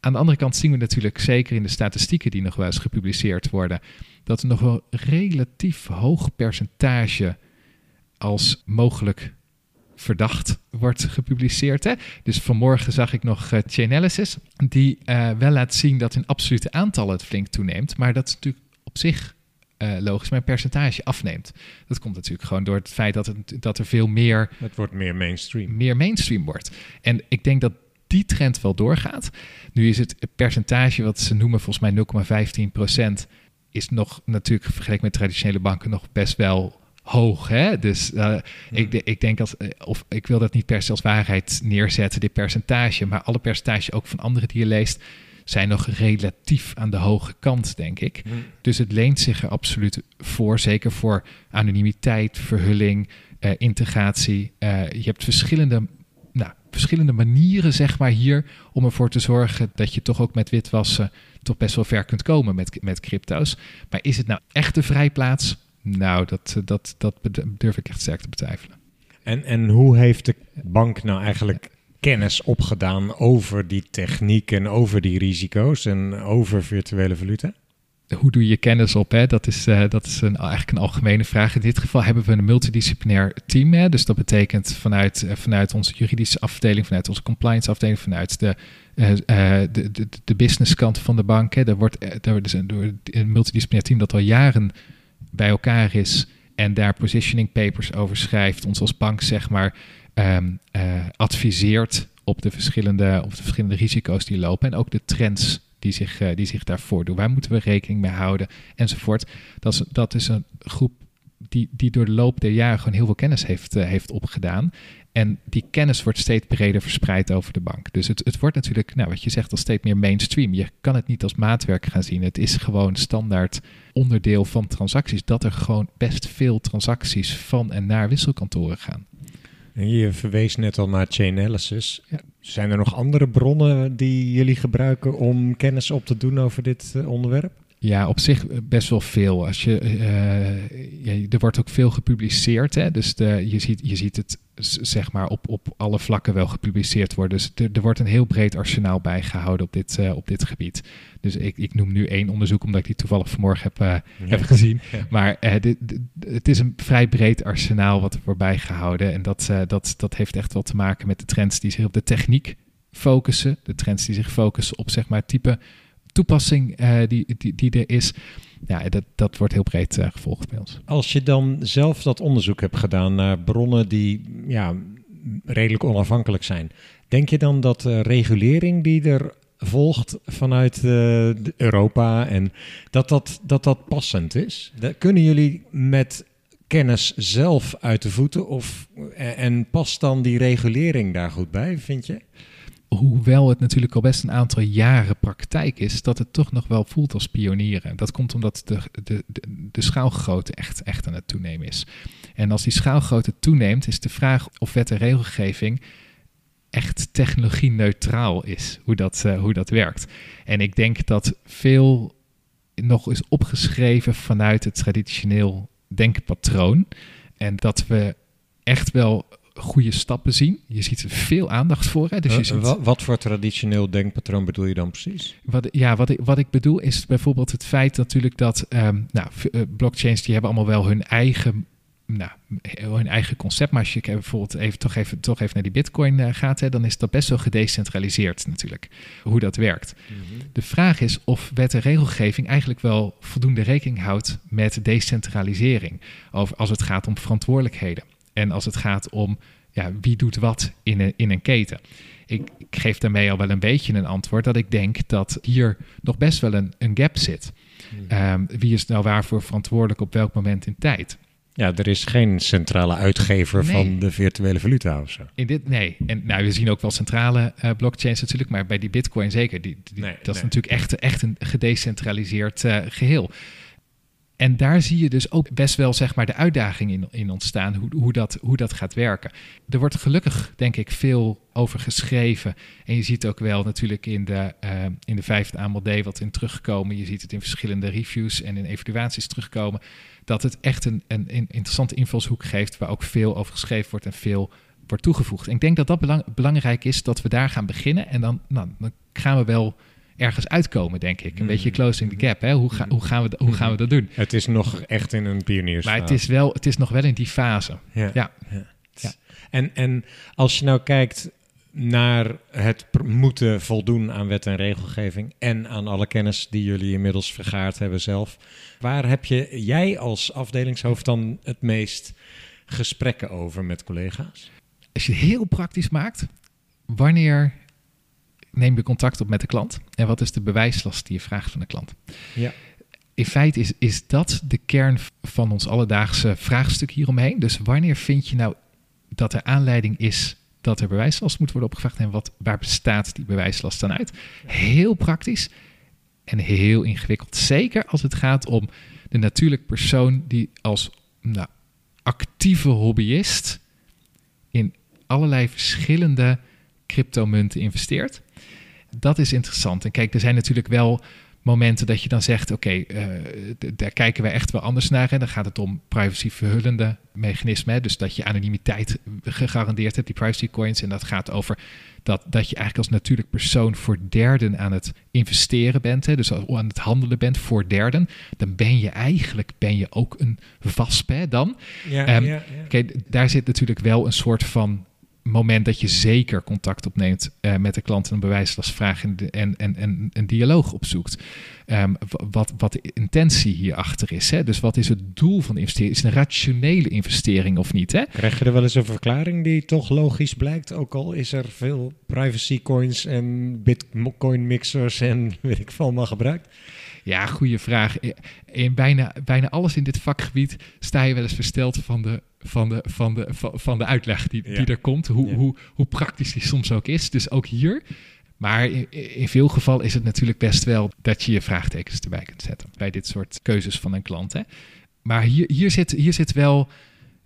S3: Aan de andere kant zien we natuurlijk zeker in de statistieken die nog wel eens gepubliceerd worden, dat er nog wel relatief hoog percentage als mogelijk verdacht wordt gepubliceerd. Hè? Dus vanmorgen zag ik nog eh, Chainalysis, die eh, wel laat zien dat in absolute aantallen het flink toeneemt, maar dat is natuurlijk op zich eh, logisch, maar een percentage afneemt. Dat komt natuurlijk gewoon door het feit dat, het, dat er veel meer
S2: Het wordt meer mainstream.
S3: meer mainstream wordt. En ik denk dat die trend wel doorgaat. Nu is het percentage wat ze noemen volgens mij 0,15% is nog natuurlijk vergeleken met traditionele banken nog best wel hoog. Hè? Dus eh, ik, de- ik denk als, eh, of ik wil dat niet per se als waarheid neerzetten, dit percentage, maar alle percentages ook van anderen die je leest, zijn nog relatief aan de hoge kant, denk ik. Dus het leent zich er absoluut voor, zeker voor anonimiteit, verhulling, eh, integratie. Eh, je hebt verschillende, nou, verschillende manieren, zeg maar, hier om ervoor te zorgen dat je toch ook met witwassen toch best wel ver kunt komen met, met crypto's. Maar is het nou echt de vrijplaats? Nou, dat, dat, dat durf ik echt sterk te betwijfelen.
S2: En, en hoe heeft de bank nou eigenlijk kennis opgedaan over die techniek en over die risico's en over virtuele valuta?
S3: hoe doe je kennis op? Hè? Dat is, uh, dat is een, eigenlijk een algemene vraag. In dit geval hebben we een multidisciplinair team. Hè? Dus dat betekent vanuit, uh, vanuit onze juridische afdeling, vanuit onze compliance afdeling, vanuit de, uh, de, de, de business kant van de bank. Hè? Daar wordt daar is een, een multidisciplinair team dat al jaren bij elkaar is en daar positioning papers over schrijft. Ons als bank zeg maar um, adviseert op de, verschillende, op de verschillende risico's die lopen en ook de trends die zich, uh, die zich daarvoor doen. Waar moeten we rekening mee houden enzovoort. Dat is, dat is een groep die, die door de loop der jaren gewoon heel veel kennis heeft, uh, heeft opgedaan. En die kennis wordt steeds breder verspreid over de bank. Dus het, het wordt natuurlijk, nou, wat je zegt, al steeds meer mainstream. Je kan het niet als maatwerk gaan zien. Het is gewoon standaard onderdeel van transacties. Dat er gewoon best veel transacties van en naar wisselkantoren gaan.
S2: Je verwees net al naar Chainalysis. Ja. Zijn er nog andere bronnen die jullie gebruiken om kennis op te doen over dit uh, onderwerp?
S3: Ja, op zich best wel veel. Als je, uh, ja, er wordt ook veel gepubliceerd. Hè? Dus de, je, ziet, je ziet het zeg maar op, op alle vlakken wel gepubliceerd worden. Dus er, er wordt een heel breed arsenaal bijgehouden op dit, uh, op dit gebied. Dus ik, ik noem nu één onderzoek omdat ik die toevallig vanmorgen heb, uh, ja. heb gezien. (laughs) Ja. Maar dit, dit, het is een vrij breed arsenaal wat er wordt bijgehouden. En dat, dat, dat heeft echt wel te maken met de trends die zich op de techniek focussen. De trends die zich focussen op zeg maar type toepassing uh, die, die, die er is. Ja, dat, dat wordt heel breed uh, gevolgd bij ons.
S2: Als je dan zelf dat onderzoek hebt gedaan naar bronnen die ja, redelijk onafhankelijk zijn, denk je dan dat de regulering die er volgt vanuit uh, Europa en dat dat, dat dat passend is? Dat, kunnen jullie met kennis zelf uit de voeten of en past dan die regulering daar goed bij, vind je?
S3: Hoewel het natuurlijk al best een aantal jaren praktijk is, dat het toch nog wel voelt als pionieren. Dat komt omdat de, de, de, schaalgrootte echt, echt aan het toenemen is. En als die schaalgrootte toeneemt, is de vraag of wet en regelgeving echt technologie-neutraal is, hoe dat, uh, hoe dat werkt. En ik denk dat veel nog is opgeschreven vanuit het traditioneel denkpatroon. En dat we echt wel goede stappen zien. Je ziet er veel aandacht voor. Hè? Dus je
S2: uh,
S3: ziet...
S2: wat, wat, voor traditioneel denkpatroon bedoel je dan precies?
S3: Wat, ja, wat ik, wat ik bedoel is bijvoorbeeld het feit natuurlijk dat um, nou, blockchains die hebben allemaal wel hun eigen nou, hun eigen concept. Maar als je bijvoorbeeld even toch even, toch even naar die bitcoin gaat, hè, dan is dat best wel gedecentraliseerd natuurlijk, hoe dat werkt. -hmm. De vraag is of wet en regelgeving eigenlijk wel voldoende rekening houdt met decentralisering. Of als het gaat om verantwoordelijkheden. En als het gaat om ja, wie doet wat in een, in een keten. Ik, ik, geef daarmee al wel een beetje een antwoord dat ik denk dat hier nog best wel een, een gap zit. Hmm. Um, wie is nou waarvoor verantwoordelijk op welk moment in tijd?
S2: Ja, er is geen centrale uitgever nee. van de virtuele valuta of zo.
S3: In dit, nee, en nou, we zien ook wel centrale uh, blockchains natuurlijk, maar bij die bitcoin zeker. Die, die, nee, dat is natuurlijk echt, echt een gedecentraliseerd uh, geheel. En daar zie je dus ook best wel zeg maar, de uitdaging in, in ontstaan, hoe, hoe, dat, hoe dat gaat werken. Er wordt gelukkig, denk ik, veel over geschreven. En je ziet ook wel natuurlijk in de, uh, in de vijfde AMLD wat in terugkomen. Je ziet het in verschillende reviews en in evaluaties terugkomen. Dat het echt een, een, een interessante invalshoek geeft waar ook veel over geschreven wordt en veel wordt toegevoegd. En ik denk dat dat belang, belangrijk is dat we daar gaan beginnen. En dan, nou, dan gaan we wel ergens uitkomen, denk ik. Een beetje mm. closing the gap. Hè? Hoe, ga, hoe, gaan we, hoe gaan we dat doen?
S2: Het is nog echt in een pioniers.
S3: Maar het is, wel, het is nog wel in die fase. Ja. ja. ja.
S2: ja. En, en als je nou kijkt naar het moeten voldoen aan wet en regelgeving en aan alle kennis die jullie inmiddels vergaard hebben zelf. Waar heb je jij als afdelingshoofd dan het meest gesprekken over met collega's?
S3: Als je het heel praktisch maakt, wanneer neem je contact op met de klant en wat is de bewijslast die je vraagt van de klant?
S2: Ja.
S3: In feite is, is dat de kern van ons alledaagse vraagstuk hieromheen. Dus wanneer vind je nou dat er aanleiding is dat er bewijslast moet worden opgevraagd en wat, waar bestaat die bewijslast dan uit? Heel praktisch en heel ingewikkeld. Zeker als het gaat om de natuurlijk persoon die als nou, actieve hobbyist in allerlei verschillende cryptomunten investeert dat is interessant. En kijk, er zijn natuurlijk wel momenten dat je dan zegt: oké, eh, daar kijken wij echt wel anders naar. En dan gaat het om privacy-verhullende mechanismen. hè. Dus dat je anonimiteit gegarandeerd hebt, die privacy coins. En dat gaat over dat, dat je eigenlijk als natuurlijk persoon voor derden aan het investeren bent. Hè. Dus aan het handelen bent voor derden. Dan ben je eigenlijk ben je ook een VASP hè, dan.
S2: Ja,
S3: Ehm,
S2: ja,
S3: daar zit natuurlijk wel een soort van moment dat je zeker contact opneemt eh, met de klant en een bewijslast en, en, en, en een dialoog opzoekt. Ehm, wat, wat de intentie hierachter is. Hè? Dus wat is het doel van de investering? Is een rationele investering of niet? Hè?
S2: Krijg je er wel eens een verklaring die toch logisch blijkt? Ook al is er veel privacy coins en bitcoin mixers en (laughs) weet ik veel allemaal gebruikt.
S3: Ja, goede vraag. In bijna, bijna alles in dit vakgebied sta je wel eens versteld van de, van de, van de, van, van de uitleg die,
S2: Ja.
S3: die er komt. Hoe,
S2: Ja.
S3: hoe, hoe praktisch die soms ook is. Dus ook hier. Maar in, in veel gevallen is het natuurlijk best wel dat je je vraagtekens erbij kunt zetten. Bij dit soort keuzes van een klant. Hè? Maar hier, hier, zit, hier zit wel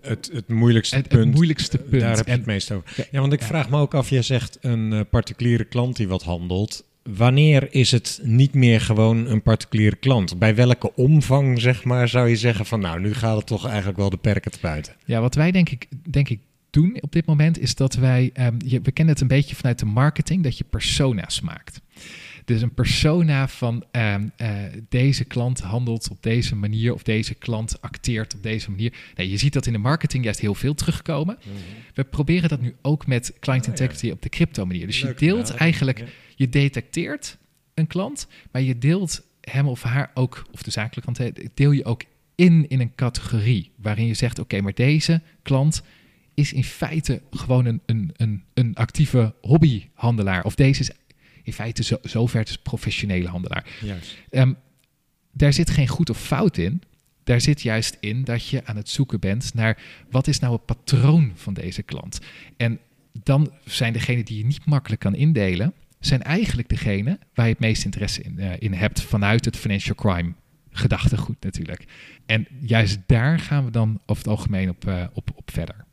S2: Het, het moeilijkste
S3: het, het
S2: punt.
S3: moeilijkste punt.
S2: Daar heb je
S3: En-
S2: het meest over.
S3: Ja,
S2: want ik
S3: ja.
S2: vraag me ook af, jij zegt een eh, particuliere klant die wat handelt. Wanneer is het niet meer gewoon een particuliere klant? Bij welke omvang, zeg maar, zou je zeggen van nou, nu gaat het toch eigenlijk wel de perken te buiten?
S3: Ja, wat wij denk ik, denk ik doen op dit moment is dat wij, ehm, je, we kennen het een beetje vanuit de marketing, dat je persona's maakt. Dus een persona van ehm, eh, deze klant handelt op deze manier of deze klant acteert op deze manier. Nee, je ziet dat in de marketing juist heel veel terugkomen. We proberen dat nu ook met client
S2: Ah, ja.
S3: integrity op de crypto manier. Dus je deelt eigenlijk,
S2: ja.
S3: je detecteert een klant, maar je deelt hem of haar ook, of de zakelijke kant, hè, deel je ook in in een categorie waarin je zegt: oké, maar deze klant is in feite gewoon een, een, een, een actieve hobbyhandelaar. Of deze is in feite zo, zover dus professionele handelaar.
S2: Juist.
S3: Ehm, daar zit geen goed of fout in. Daar zit juist in dat je aan het zoeken bent naar wat is nou het patroon van deze klant. En dan zijn degenen die je niet makkelijk kan indelen, zijn eigenlijk degene waar je het meest interesse in, eh, in hebt vanuit het financial crime gedachtegoed natuurlijk. En juist daar gaan we dan over het algemeen op, eh, op, op verder.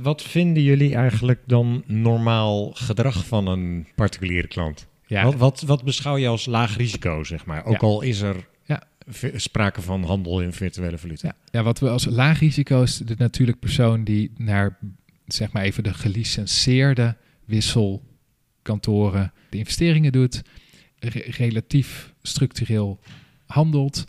S2: Wat vinden jullie eigenlijk dan normaal gedrag van een particuliere klant?
S3: Ja,
S2: Wat, wat, wat beschouw je als laag risico, zeg maar? Ook
S3: Ja.
S2: al is er
S3: Ja.
S2: sprake van handel in virtuele valuta.
S3: Ja, ja, wat we als laag risico is de natuurlijk persoon die naar, zeg maar even de gelicenseerde wisselkantoren de investeringen doet, re- relatief structureel handelt,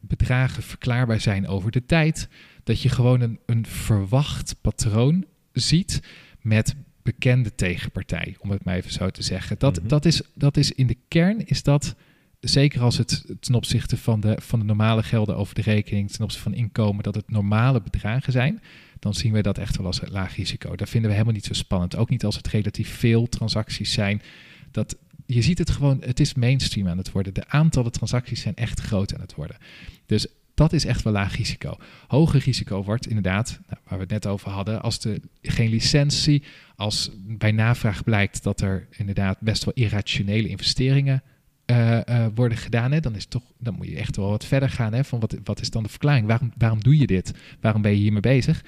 S3: bedragen verklaarbaar zijn over de tijd, dat je gewoon een, een verwacht patroon ziet met bekende tegenpartij, om het maar even zo te zeggen. Dat,
S2: Mhm.
S3: dat, is, dat is in de kern is dat zeker als het ten opzichte van de, van de normale gelden over de rekening, ten opzichte van inkomen, dat het normale bedragen zijn, dan zien we dat echt wel als laag risico. Dat vinden we helemaal niet zo spannend. Ook niet als het relatief veel transacties zijn. Dat, je ziet het gewoon, het is mainstream aan het worden. De aantallen transacties zijn echt groot aan het worden. Dus dat is echt wel laag risico. Hoger risico wordt inderdaad, nou, waar we het net over hadden, als er geen licentie, als bij navraag blijkt dat er inderdaad best wel irrationele investeringen eh, eh, worden gedaan, hè, dan, is toch, dan moet je echt wel wat verder gaan. Hè, van wat, wat is dan de verklaring? Waarom, waarom doe je dit? Waarom ben je hiermee bezig?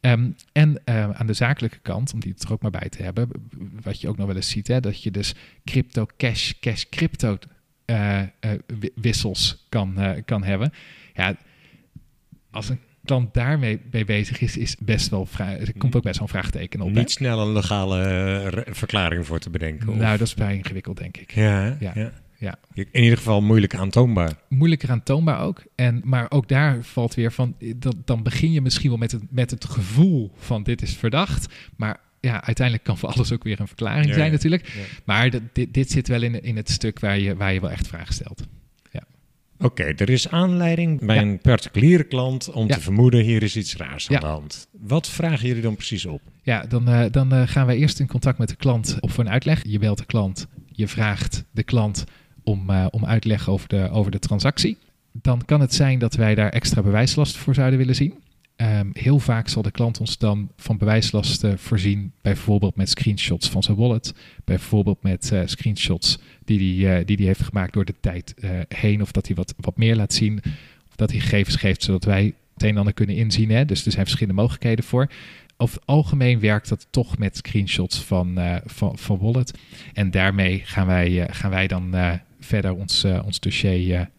S3: Ehm, en eh, aan de zakelijke kant, om die er ook maar bij te hebben, wat je ook nog wel eens ziet, hè, dat je dus crypto cash, cash crypto wi- wissels kan, kan hebben. Ja, als een klant daarmee mee bezig is, is best wel er komt ook best wel een vraagteken op. hè?
S2: Niet snel een legale eh, verklaring voor te bedenken. of-
S3: Nou, dat is vrij ingewikkeld, denk ik.
S2: ja, hè?
S3: Ja.
S2: ja.
S3: Ja.
S2: In ieder geval moeilijk aantoonbaar.
S3: moeilijker aantoonbaar ook. En, maar ook daar valt weer van, dat, dan begin je misschien wel met het, met het gevoel van dit is verdacht. Maar ja, uiteindelijk kan voor alles ook weer een verklaring
S2: Ja,
S3: zijn natuurlijk. Maar dit, dit zit wel in, in het stuk waar je, waar je wel echt vragen stelt.
S2: Oké, er is aanleiding bij
S3: Ja.
S2: een particuliere klant om
S3: Ja.
S2: te vermoeden hier is iets raars aan
S3: Ja.
S2: de hand. Wat vragen jullie dan precies op?
S3: Ja, dan, eh, dan eh, gaan wij eerst in contact met de klant op voor een uitleg. Je belt de klant, je vraagt de klant om, eh, om uitleg over de, over de transactie. Dan kan het zijn dat wij daar extra bewijslast voor zouden willen zien. Ehm, heel vaak zal de klant ons dan van bewijslasten voorzien, bijvoorbeeld met screenshots van zijn wallet, bijvoorbeeld met eh, screenshots die hij die die heeft gemaakt door de tijd eh, heen, of dat hij wat, wat meer laat zien, of dat hij gegevens geeft zodat wij het een en ander kunnen inzien. Hè? Dus er zijn verschillende mogelijkheden voor. Over het algemeen werkt dat toch met screenshots van, eh, van, van wallet. En daarmee gaan wij, eh, gaan wij dan eh, verder ons, eh, ons dossier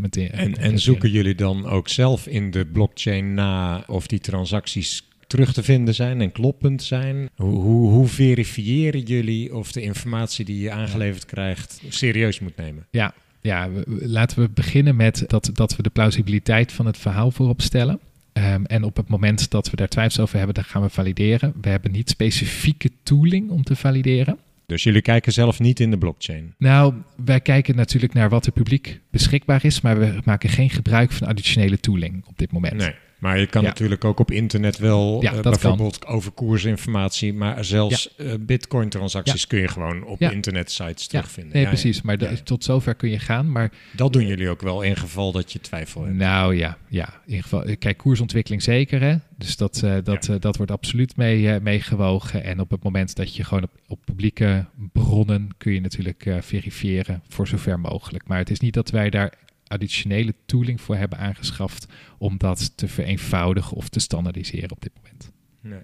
S2: En, en zoeken jullie dan ook zelf in de blockchain na of die transacties terug te vinden zijn en kloppend zijn? Hoe, hoe, hoe verifiëren jullie of de informatie die je aangeleverd krijgt serieus moet nemen?
S3: Ja, ja we- laten we beginnen met dat, dat we de plausibiliteit van het verhaal voorop stellen. Ehm, en op het moment dat we daar twijfels over hebben, dan gaan we valideren. We hebben niet specifieke tooling om te valideren.
S2: Dus jullie kijken zelf niet in de blockchain.
S3: Nou, wij kijken natuurlijk naar wat er publiek beschikbaar is, maar we maken geen gebruik van additionele tooling op dit moment.
S2: Nee. Maar je kan
S3: Ja.
S2: natuurlijk ook op internet wel
S3: Ja,
S2: eh,
S3: kan.
S2: bijvoorbeeld over koersinformatie, maar zelfs eh, bitcoin transacties kun je gewoon op internetsites terugvinden.
S3: nee, precies. Maar de- tot zover kun je gaan. Maar
S2: Dat doen jullie ook wel in geval dat je twijfel hebt.
S3: Nou ja, ja, in geval. Kijk, koersontwikkeling zeker. Hè? Dus dat, eh, dat, dat wordt absoluut mee, meegewogen. En op het moment dat je gewoon op, op publieke bronnen kun je natuurlijk verifiëren voor zover mogelijk. Maar het is niet dat wij daar additionele tooling voor hebben aangeschaft om dat te vereenvoudigen of te standaardiseren op dit moment.
S2: Nee.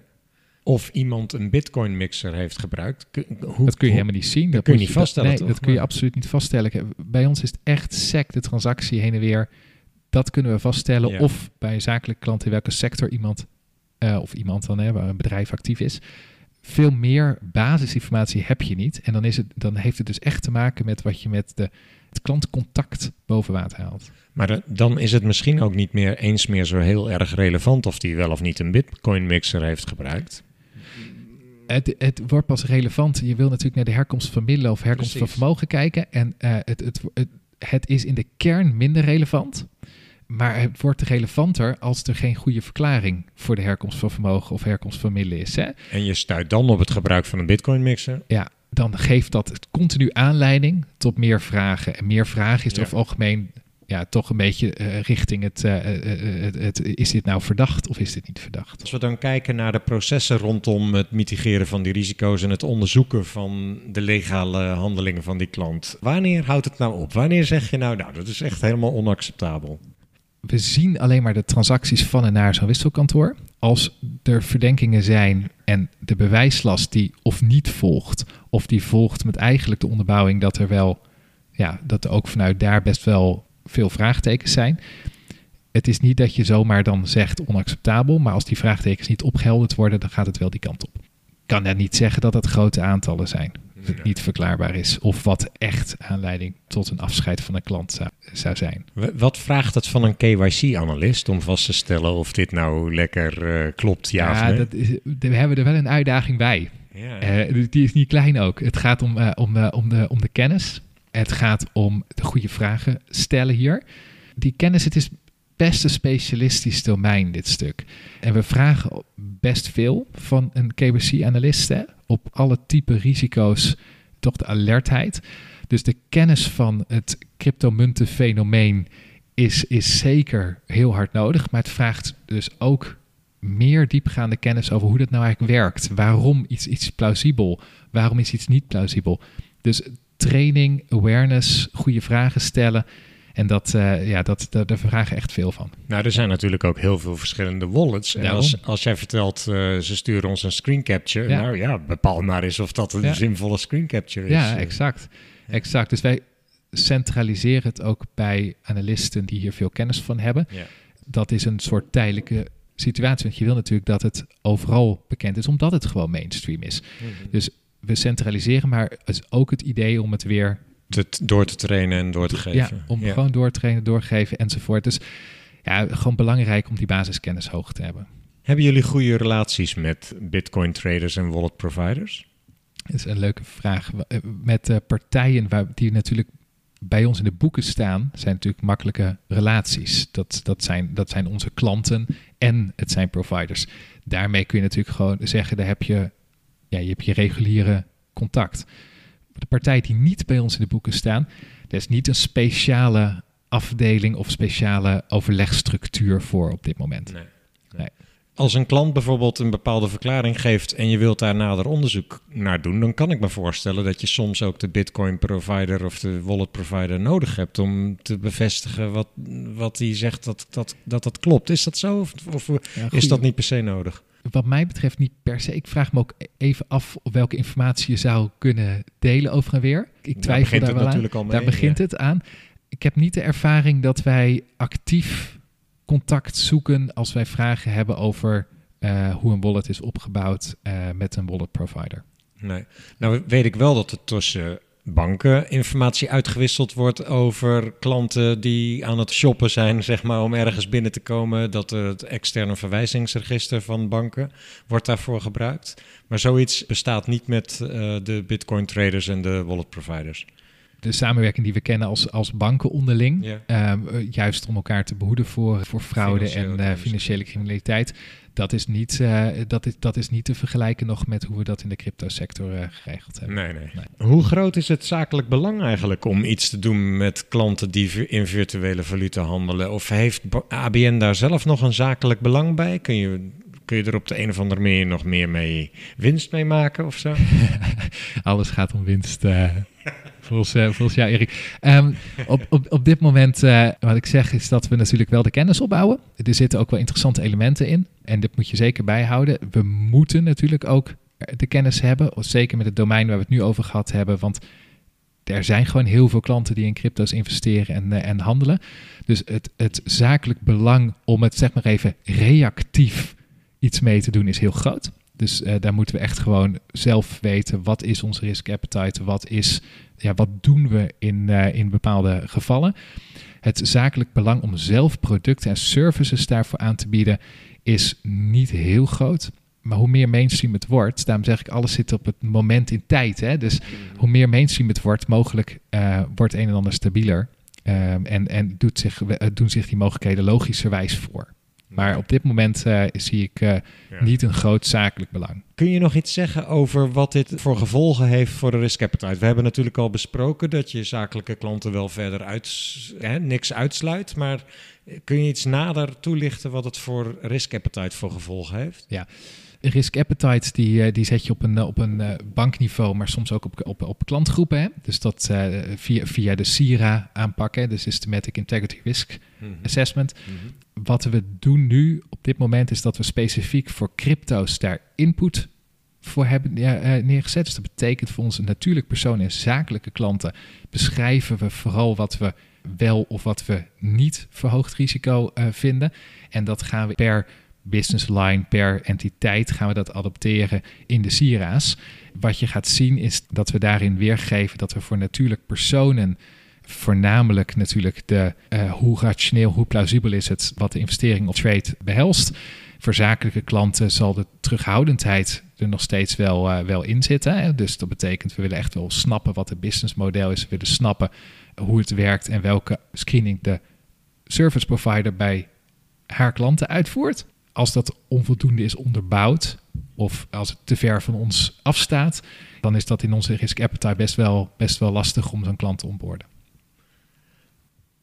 S2: Of iemand een bitcoin mixer heeft gebruikt. Hoe,
S3: dat kun je helemaal niet zien. Dat
S2: kun je niet vaststellen,
S3: Nee,
S2: toch?
S3: dat kun je
S2: Nee.
S3: absoluut niet vaststellen. Bij ons is het echt sec, de transactie heen en weer. Dat kunnen we vaststellen.
S2: Ja.
S3: Of bij een zakelijke klant in welke sector iemand, eh, of iemand dan, hè, waar een bedrijf actief is. Veel meer basisinformatie heb je niet. En dan, is het, dan heeft het dus echt te maken met wat je met de, het klantcontact boven water haalt.
S2: Maar da- dan is het misschien ook niet meer eens meer zo heel erg relevant of die wel of niet een bitcoin mixer heeft gebruikt.
S3: Het, het wordt pas relevant. Je wil natuurlijk naar de herkomst van middelen of herkomst
S2: Precies.
S3: van vermogen kijken. En eh, het, het, het, het is in de kern minder relevant. Maar het wordt relevanter als er geen goede verklaring voor de herkomst van vermogen of herkomst van middelen is. Hè?
S2: En je stuit dan op het gebruik van een bitcoin mixer.
S3: Ja, dan geeft dat continu aanleiding tot meer vragen. En meer vragen is
S2: Ja.
S3: over het algemeen ja, toch een beetje eh, richting het, het, het, is dit nou verdacht of is dit niet verdacht?
S2: Als we dan kijken naar de processen rondom het mitigeren van die risico's en het onderzoeken van de legale handelingen van die klant. Wanneer houdt het nou op? Wanneer zeg je nou, nou, dat is echt helemaal onacceptabel?
S3: we zien alleen maar de transacties van en naar zo'n wisselkantoor. Als er verdenkingen zijn en de bewijslast die of niet volgt, of die volgt met eigenlijk de onderbouwing dat er wel, ja, dat er ook vanuit daar best wel veel vraagtekens zijn. Het is niet dat je zomaar dan zegt onacceptabel, maar als die vraagtekens niet opgehelderd worden, dan gaat het wel die kant op. Ik kan net niet zeggen dat het grote aantallen zijn. Het niet verklaarbaar is. Of wat echt aanleiding tot een afscheid van een klant zou, zou zijn.
S2: Wat vraagt het van een KYC-analyst om vast te stellen of dit nou lekker eh, klopt, ja, of nee?
S3: dat is, we hebben er wel een uitdaging bij. Eh, die is niet klein ook. Het gaat om, eh, om, eh, om, de, om de kennis. Het gaat om de goede vragen stellen hier. Die kennis, het is best een specialistisch domein, dit stuk. En we vragen best veel van een KYC-analyst hè, op alle type risico's, toch de alertheid. Dus de kennis van het cryptomuntenfenomeen is, is zeker heel hard nodig. Maar het vraagt dus ook meer diepgaande kennis over hoe dat nou eigenlijk werkt. Waarom iets, iets plausibel? Waarom is iets niet plausibel? Dus training, awareness, goede vragen stellen. En dat, eh, ja, dat, daar, daar vragen echt veel van.
S2: Nou, er zijn natuurlijk ook heel veel verschillende wallets. En
S3: Daarom.
S2: als, als jij vertelt, eh, ze sturen ons een screen capture.
S3: Ja.
S2: Nou ja, bepaal maar eens of dat een
S3: Ja.
S2: zinvolle screen capture is.
S3: Ja,
S2: Eh,
S3: exact. exact. Dus wij centraliseren het ook bij analisten die hier veel kennis van hebben.
S2: Ja.
S3: Dat is een soort tijdelijke situatie. Want je wil natuurlijk dat het overal bekend is, omdat het gewoon mainstream is.
S2: Mhm.
S3: Dus we centraliseren, maar het is ook het idee om het weer
S2: Te- door te trainen en door te
S3: Ja,
S2: geven.
S3: om
S2: Ja.
S3: gewoon door te trainen, doorgeven enzovoort. Dus ja, gewoon belangrijk om die basiskennis hoog te hebben.
S2: Hebben jullie goede relaties met bitcoin traders en wallet providers?
S3: Dat is een leuke vraag. Eh, Met eh, partijen waar, die natuurlijk bij ons in de boeken staan, zijn natuurlijk makkelijke relaties. Dat, dat, zijn, dat zijn onze klanten en het zijn providers. Daarmee kun je natuurlijk gewoon zeggen, daar heb je, ja, je hebt je reguliere contact. De partij die niet bij ons in de boeken staan, er is niet een speciale afdeling of speciale overlegstructuur voor op dit moment.
S2: Nee.
S3: Nee.
S2: Als een klant bijvoorbeeld een bepaalde verklaring geeft en je wilt daar nader onderzoek naar doen, dan kan ik me voorstellen dat je soms ook de Bitcoin provider of de wallet provider nodig hebt om te bevestigen wat, wat die zegt dat dat, dat dat klopt. Is dat zo of, of
S3: Ja,
S2: is dat niet per se nodig?
S3: Wat mij betreft niet per se. Ik vraag me ook even af op welke informatie je zou kunnen delen over en weer. Ik
S2: Daar
S3: twijfel
S2: begint
S3: daar
S2: het
S3: wel
S2: natuurlijk
S3: aan.
S2: al mee,
S3: daar begint
S2: ja.
S3: het aan. Ik heb niet de ervaring dat wij actief contact zoeken als wij vragen hebben over eh, hoe een wallet is opgebouwd eh, met een wallet provider.
S2: Nee. Nou weet ik wel dat er tussen banken informatie uitgewisseld wordt over klanten die aan het shoppen zijn, (laughs) zeg maar, om ergens binnen te komen. Dat het externe verwijzingsregister van banken wordt daarvoor gebruikt. Maar zoiets bestaat niet met eh, de bitcoin traders en de wallet providers.
S3: De samenwerking die we kennen als, als banken onderling,
S2: Ja.
S3: ehm, eh, juist om elkaar te behoeden voor, voor fraude
S2: Financiële
S3: en eh, financiële criminaliteit, dat is, niet, eh, dat, is, dat is niet te vergelijken nog met hoe we dat in de cryptosector eh geregeld hebben.
S2: Nee, nee,
S3: Nee.
S2: Hoe groot is het zakelijk belang eigenlijk om iets te doen met klanten die in virtuele valuta handelen? Of heeft ABN daar zelf nog een zakelijk belang bij? Kun je, kun je er op de een of andere manier nog meer mee winst mee maken of zo? (laughs)
S3: Alles gaat om winst. eh volgens, eh, volgens jou, Erik. Ehm, op, op, op dit moment, eh, wat ik zeg, is dat we natuurlijk wel de kennis opbouwen. Er zitten ook wel interessante elementen in. En dit moet je zeker bijhouden. We moeten natuurlijk ook de kennis hebben. Zeker met het domein waar we het nu over gehad hebben. Want er zijn gewoon heel veel klanten die in crypto's investeren en, eh, en handelen. Dus het, het zakelijk belang om het, zeg maar even, reactief iets mee te doen is heel groot. Dus eh, daar moeten we echt gewoon zelf weten wat is onze risk appetite, wat is, ja, wat doen we in, eh, in bepaalde gevallen. Het zakelijk belang om zelf producten en services daarvoor aan te bieden is niet heel groot. Maar hoe meer mainstream het wordt, daarom zeg ik alles zit op het moment in tijd. Hè? Dus hoe meer mainstream het wordt, mogelijk eh, wordt een en ander stabieler. Ehm, en en doet zich, doen zich die mogelijkheden logischerwijs voor. Maar op dit moment eh, zie ik eh,
S2: Ja.
S3: niet een groot zakelijk belang.
S2: Kun je nog iets zeggen over wat dit voor gevolgen heeft voor de risk appetite? We hebben natuurlijk al besproken dat je zakelijke klanten wel verder uit, hè, niks uitsluit. Maar kun je iets nader toelichten wat het voor risk appetite voor gevolgen heeft?
S3: Risk appetite die, eh, die zet je op een, op een bankniveau, maar soms ook op, op, op klantgroepen. Hè? Dus dat eh, via, via de SIRA aanpakken, de Systematic Integrity Risk Assessment. Wat we doen nu op dit moment is dat we specifiek voor crypto's daar input voor hebben eh, neergezet. Dus dat betekent voor onze natuurlijk persoon en zakelijke klanten beschrijven we vooral wat we wel of wat we niet verhoogd risico eh, vinden. En dat gaan we per business line, per entiteit gaan we dat adopteren in de SIRA's. Wat je gaat zien is dat we daarin weergeven dat we voor natuurlijk personen voornamelijk natuurlijk de eh, hoe rationeel, hoe plausibel is het wat de investering of trade behelst. Voor zakelijke klanten zal de terughoudendheid er nog steeds wel, eh, wel in zitten. Hè? Dus dat betekent we willen echt wel snappen wat het businessmodel is. We willen snappen hoe het werkt en welke screening de service provider bij haar klanten uitvoert. Als dat onvoldoende is onderbouwd of als het te ver van ons afstaat, dan is dat in onze risk appetite best wel, best wel lastig om zo'n klant te onboorden.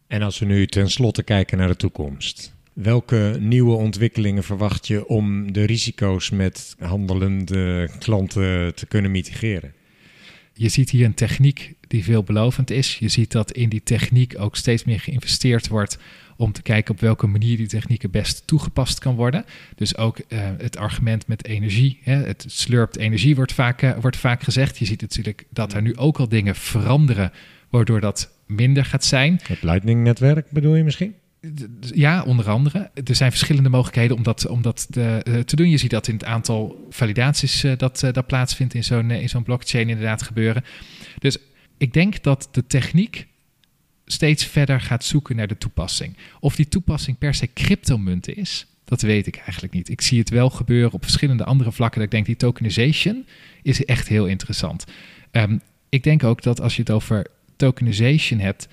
S2: En als we nu tenslotte kijken naar de toekomst. Welke nieuwe ontwikkelingen verwacht je om de risico's met handelende klanten te kunnen mitigeren?
S3: Je ziet hier een techniek die veelbelovend is. Je ziet dat in die techniek ook steeds meer geïnvesteerd wordt om te kijken op welke manier die techniek het best toegepast kan worden. Dus ook eh, het argument met energie. Hè, het slurpt energie wordt vaak, eh, wordt vaak gezegd. Je ziet natuurlijk dat er nu ook al dingen veranderen waardoor dat minder gaat zijn.
S2: Het Lightning-netwerk bedoel je misschien?
S3: Ja, onder andere. Er zijn verschillende mogelijkheden om dat, om dat te, eh, te doen. Je ziet dat in het aantal validaties eh, dat, eh, dat plaatsvindt in zo'n in zo'n blockchain inderdaad gebeuren. Dus ik denk dat de techniek steeds verder gaat zoeken naar de toepassing. Of die toepassing per se cryptomunten is, dat weet ik eigenlijk niet. Ik zie het wel gebeuren op verschillende andere vlakken. Dat ik denk, die tokenization is echt heel interessant. Ehm, ik denk ook dat als je het over tokenization hebt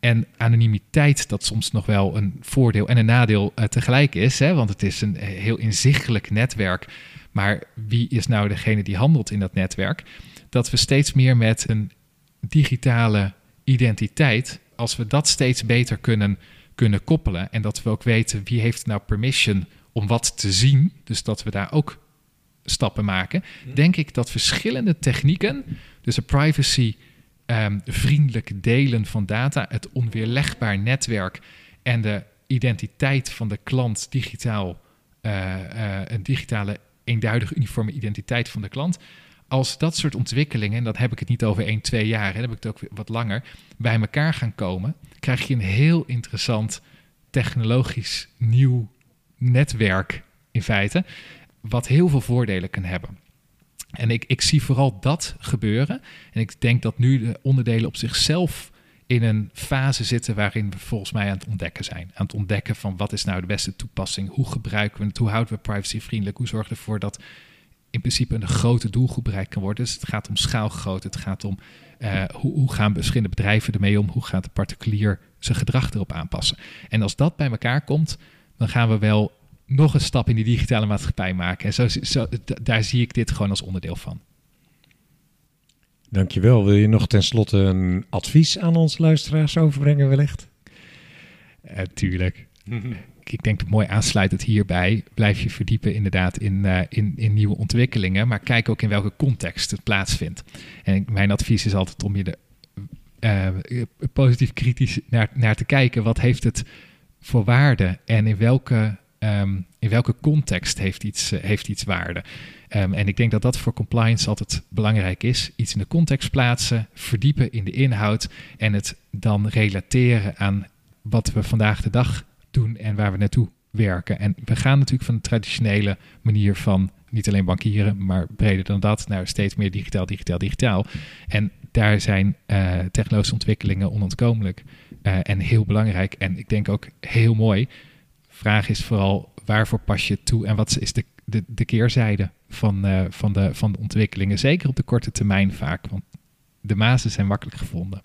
S3: en anonimiteit, dat soms nog wel een voordeel en een nadeel eh, tegelijk is. Hè? Want het is een heel inzichtelijk netwerk. Maar wie is nou degene die handelt in dat netwerk? Dat we steeds meer met een digitale identiteit, als we dat steeds beter kunnen, kunnen koppelen en dat we ook weten wie heeft nou permission om wat te zien, dus dat we daar ook stappen maken, denk ik dat verschillende technieken, dus de privacy ehm, vriendelijk delen van data, het onweerlegbaar netwerk en de identiteit van de klant digitaal, eh, eh, een digitale eenduidige uniforme identiteit van de klant. Als dat soort ontwikkelingen, en dan heb ik het niet over 1, 2 jaar, dan heb ik het ook wat langer, bij elkaar gaan komen, krijg je een heel interessant technologisch nieuw netwerk in feite, wat heel veel voordelen kan hebben. En ik, ik zie vooral dat gebeuren. En ik denk dat nu de onderdelen op zichzelf in een fase zitten waarin we volgens mij aan het ontdekken zijn. Aan het ontdekken van wat is nou de beste toepassing, hoe gebruiken we het, hoe houden we privacyvriendelijk, hoe zorgen we ervoor dat in principe een grote doelgroep bereikt kan worden. Dus het gaat om schaalgrootte, het gaat om uh, hoe, hoe, gaan verschillende bedrijven ermee om, hoe gaat de particulier zijn gedrag erop aanpassen. En als dat bij elkaar komt, dan gaan we wel nog een stap in die digitale maatschappij maken. En zo, zo, daar zie ik dit gewoon als onderdeel van.
S2: Dankjewel. Wil je nog tenslotte een advies aan onze luisteraars overbrengen wellicht?
S3: Uh, tuurlijk. (laughs) ik denk dat mooi aansluitend hierbij blijf je verdiepen inderdaad in, uh, in, in nieuwe ontwikkelingen, maar kijk ook in welke context het plaatsvindt. En mijn advies is altijd om je er uh, positief kritisch naar, naar te kijken. Wat heeft het voor waarde en in welke, um, in welke context heeft iets, uh, heeft iets waarde? Um, en ik denk dat dat voor compliance altijd belangrijk is. Iets in de context plaatsen, verdiepen in de inhoud en het dan relateren aan wat we vandaag de dag doen en waar we naartoe werken. En we gaan natuurlijk van de traditionele manier van niet alleen bankieren, maar breder dan dat, naar steeds meer digitaal, digitaal, digitaal. En daar zijn uh, technologische ontwikkelingen onontkomelijk uh, en heel belangrijk. En ik denk ook heel mooi. Vraag is vooral waarvoor pas je toe en wat is de, de, de keerzijde van, uh, van, de, van de ontwikkelingen? Zeker op de korte termijn vaak, want de mazen zijn makkelijk gevonden.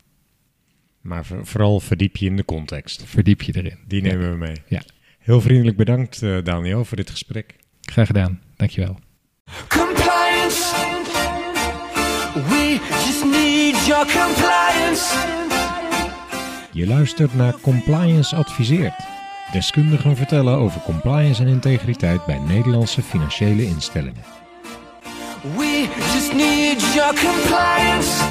S2: Maar vooral verdiep je in de context.
S3: Verdiep je erin.
S2: Die nemen ja. we mee.
S3: Ja.
S2: Heel vriendelijk bedankt, uh, Daniel, voor dit gesprek.
S3: Graag gedaan. Dankjewel.
S1: Compliance. We just need your compliance.
S2: Je luistert naar Compliance Adviseert. Deskundigen vertellen over compliance en integriteit bij Nederlandse financiële instellingen.
S1: We just need your compliance.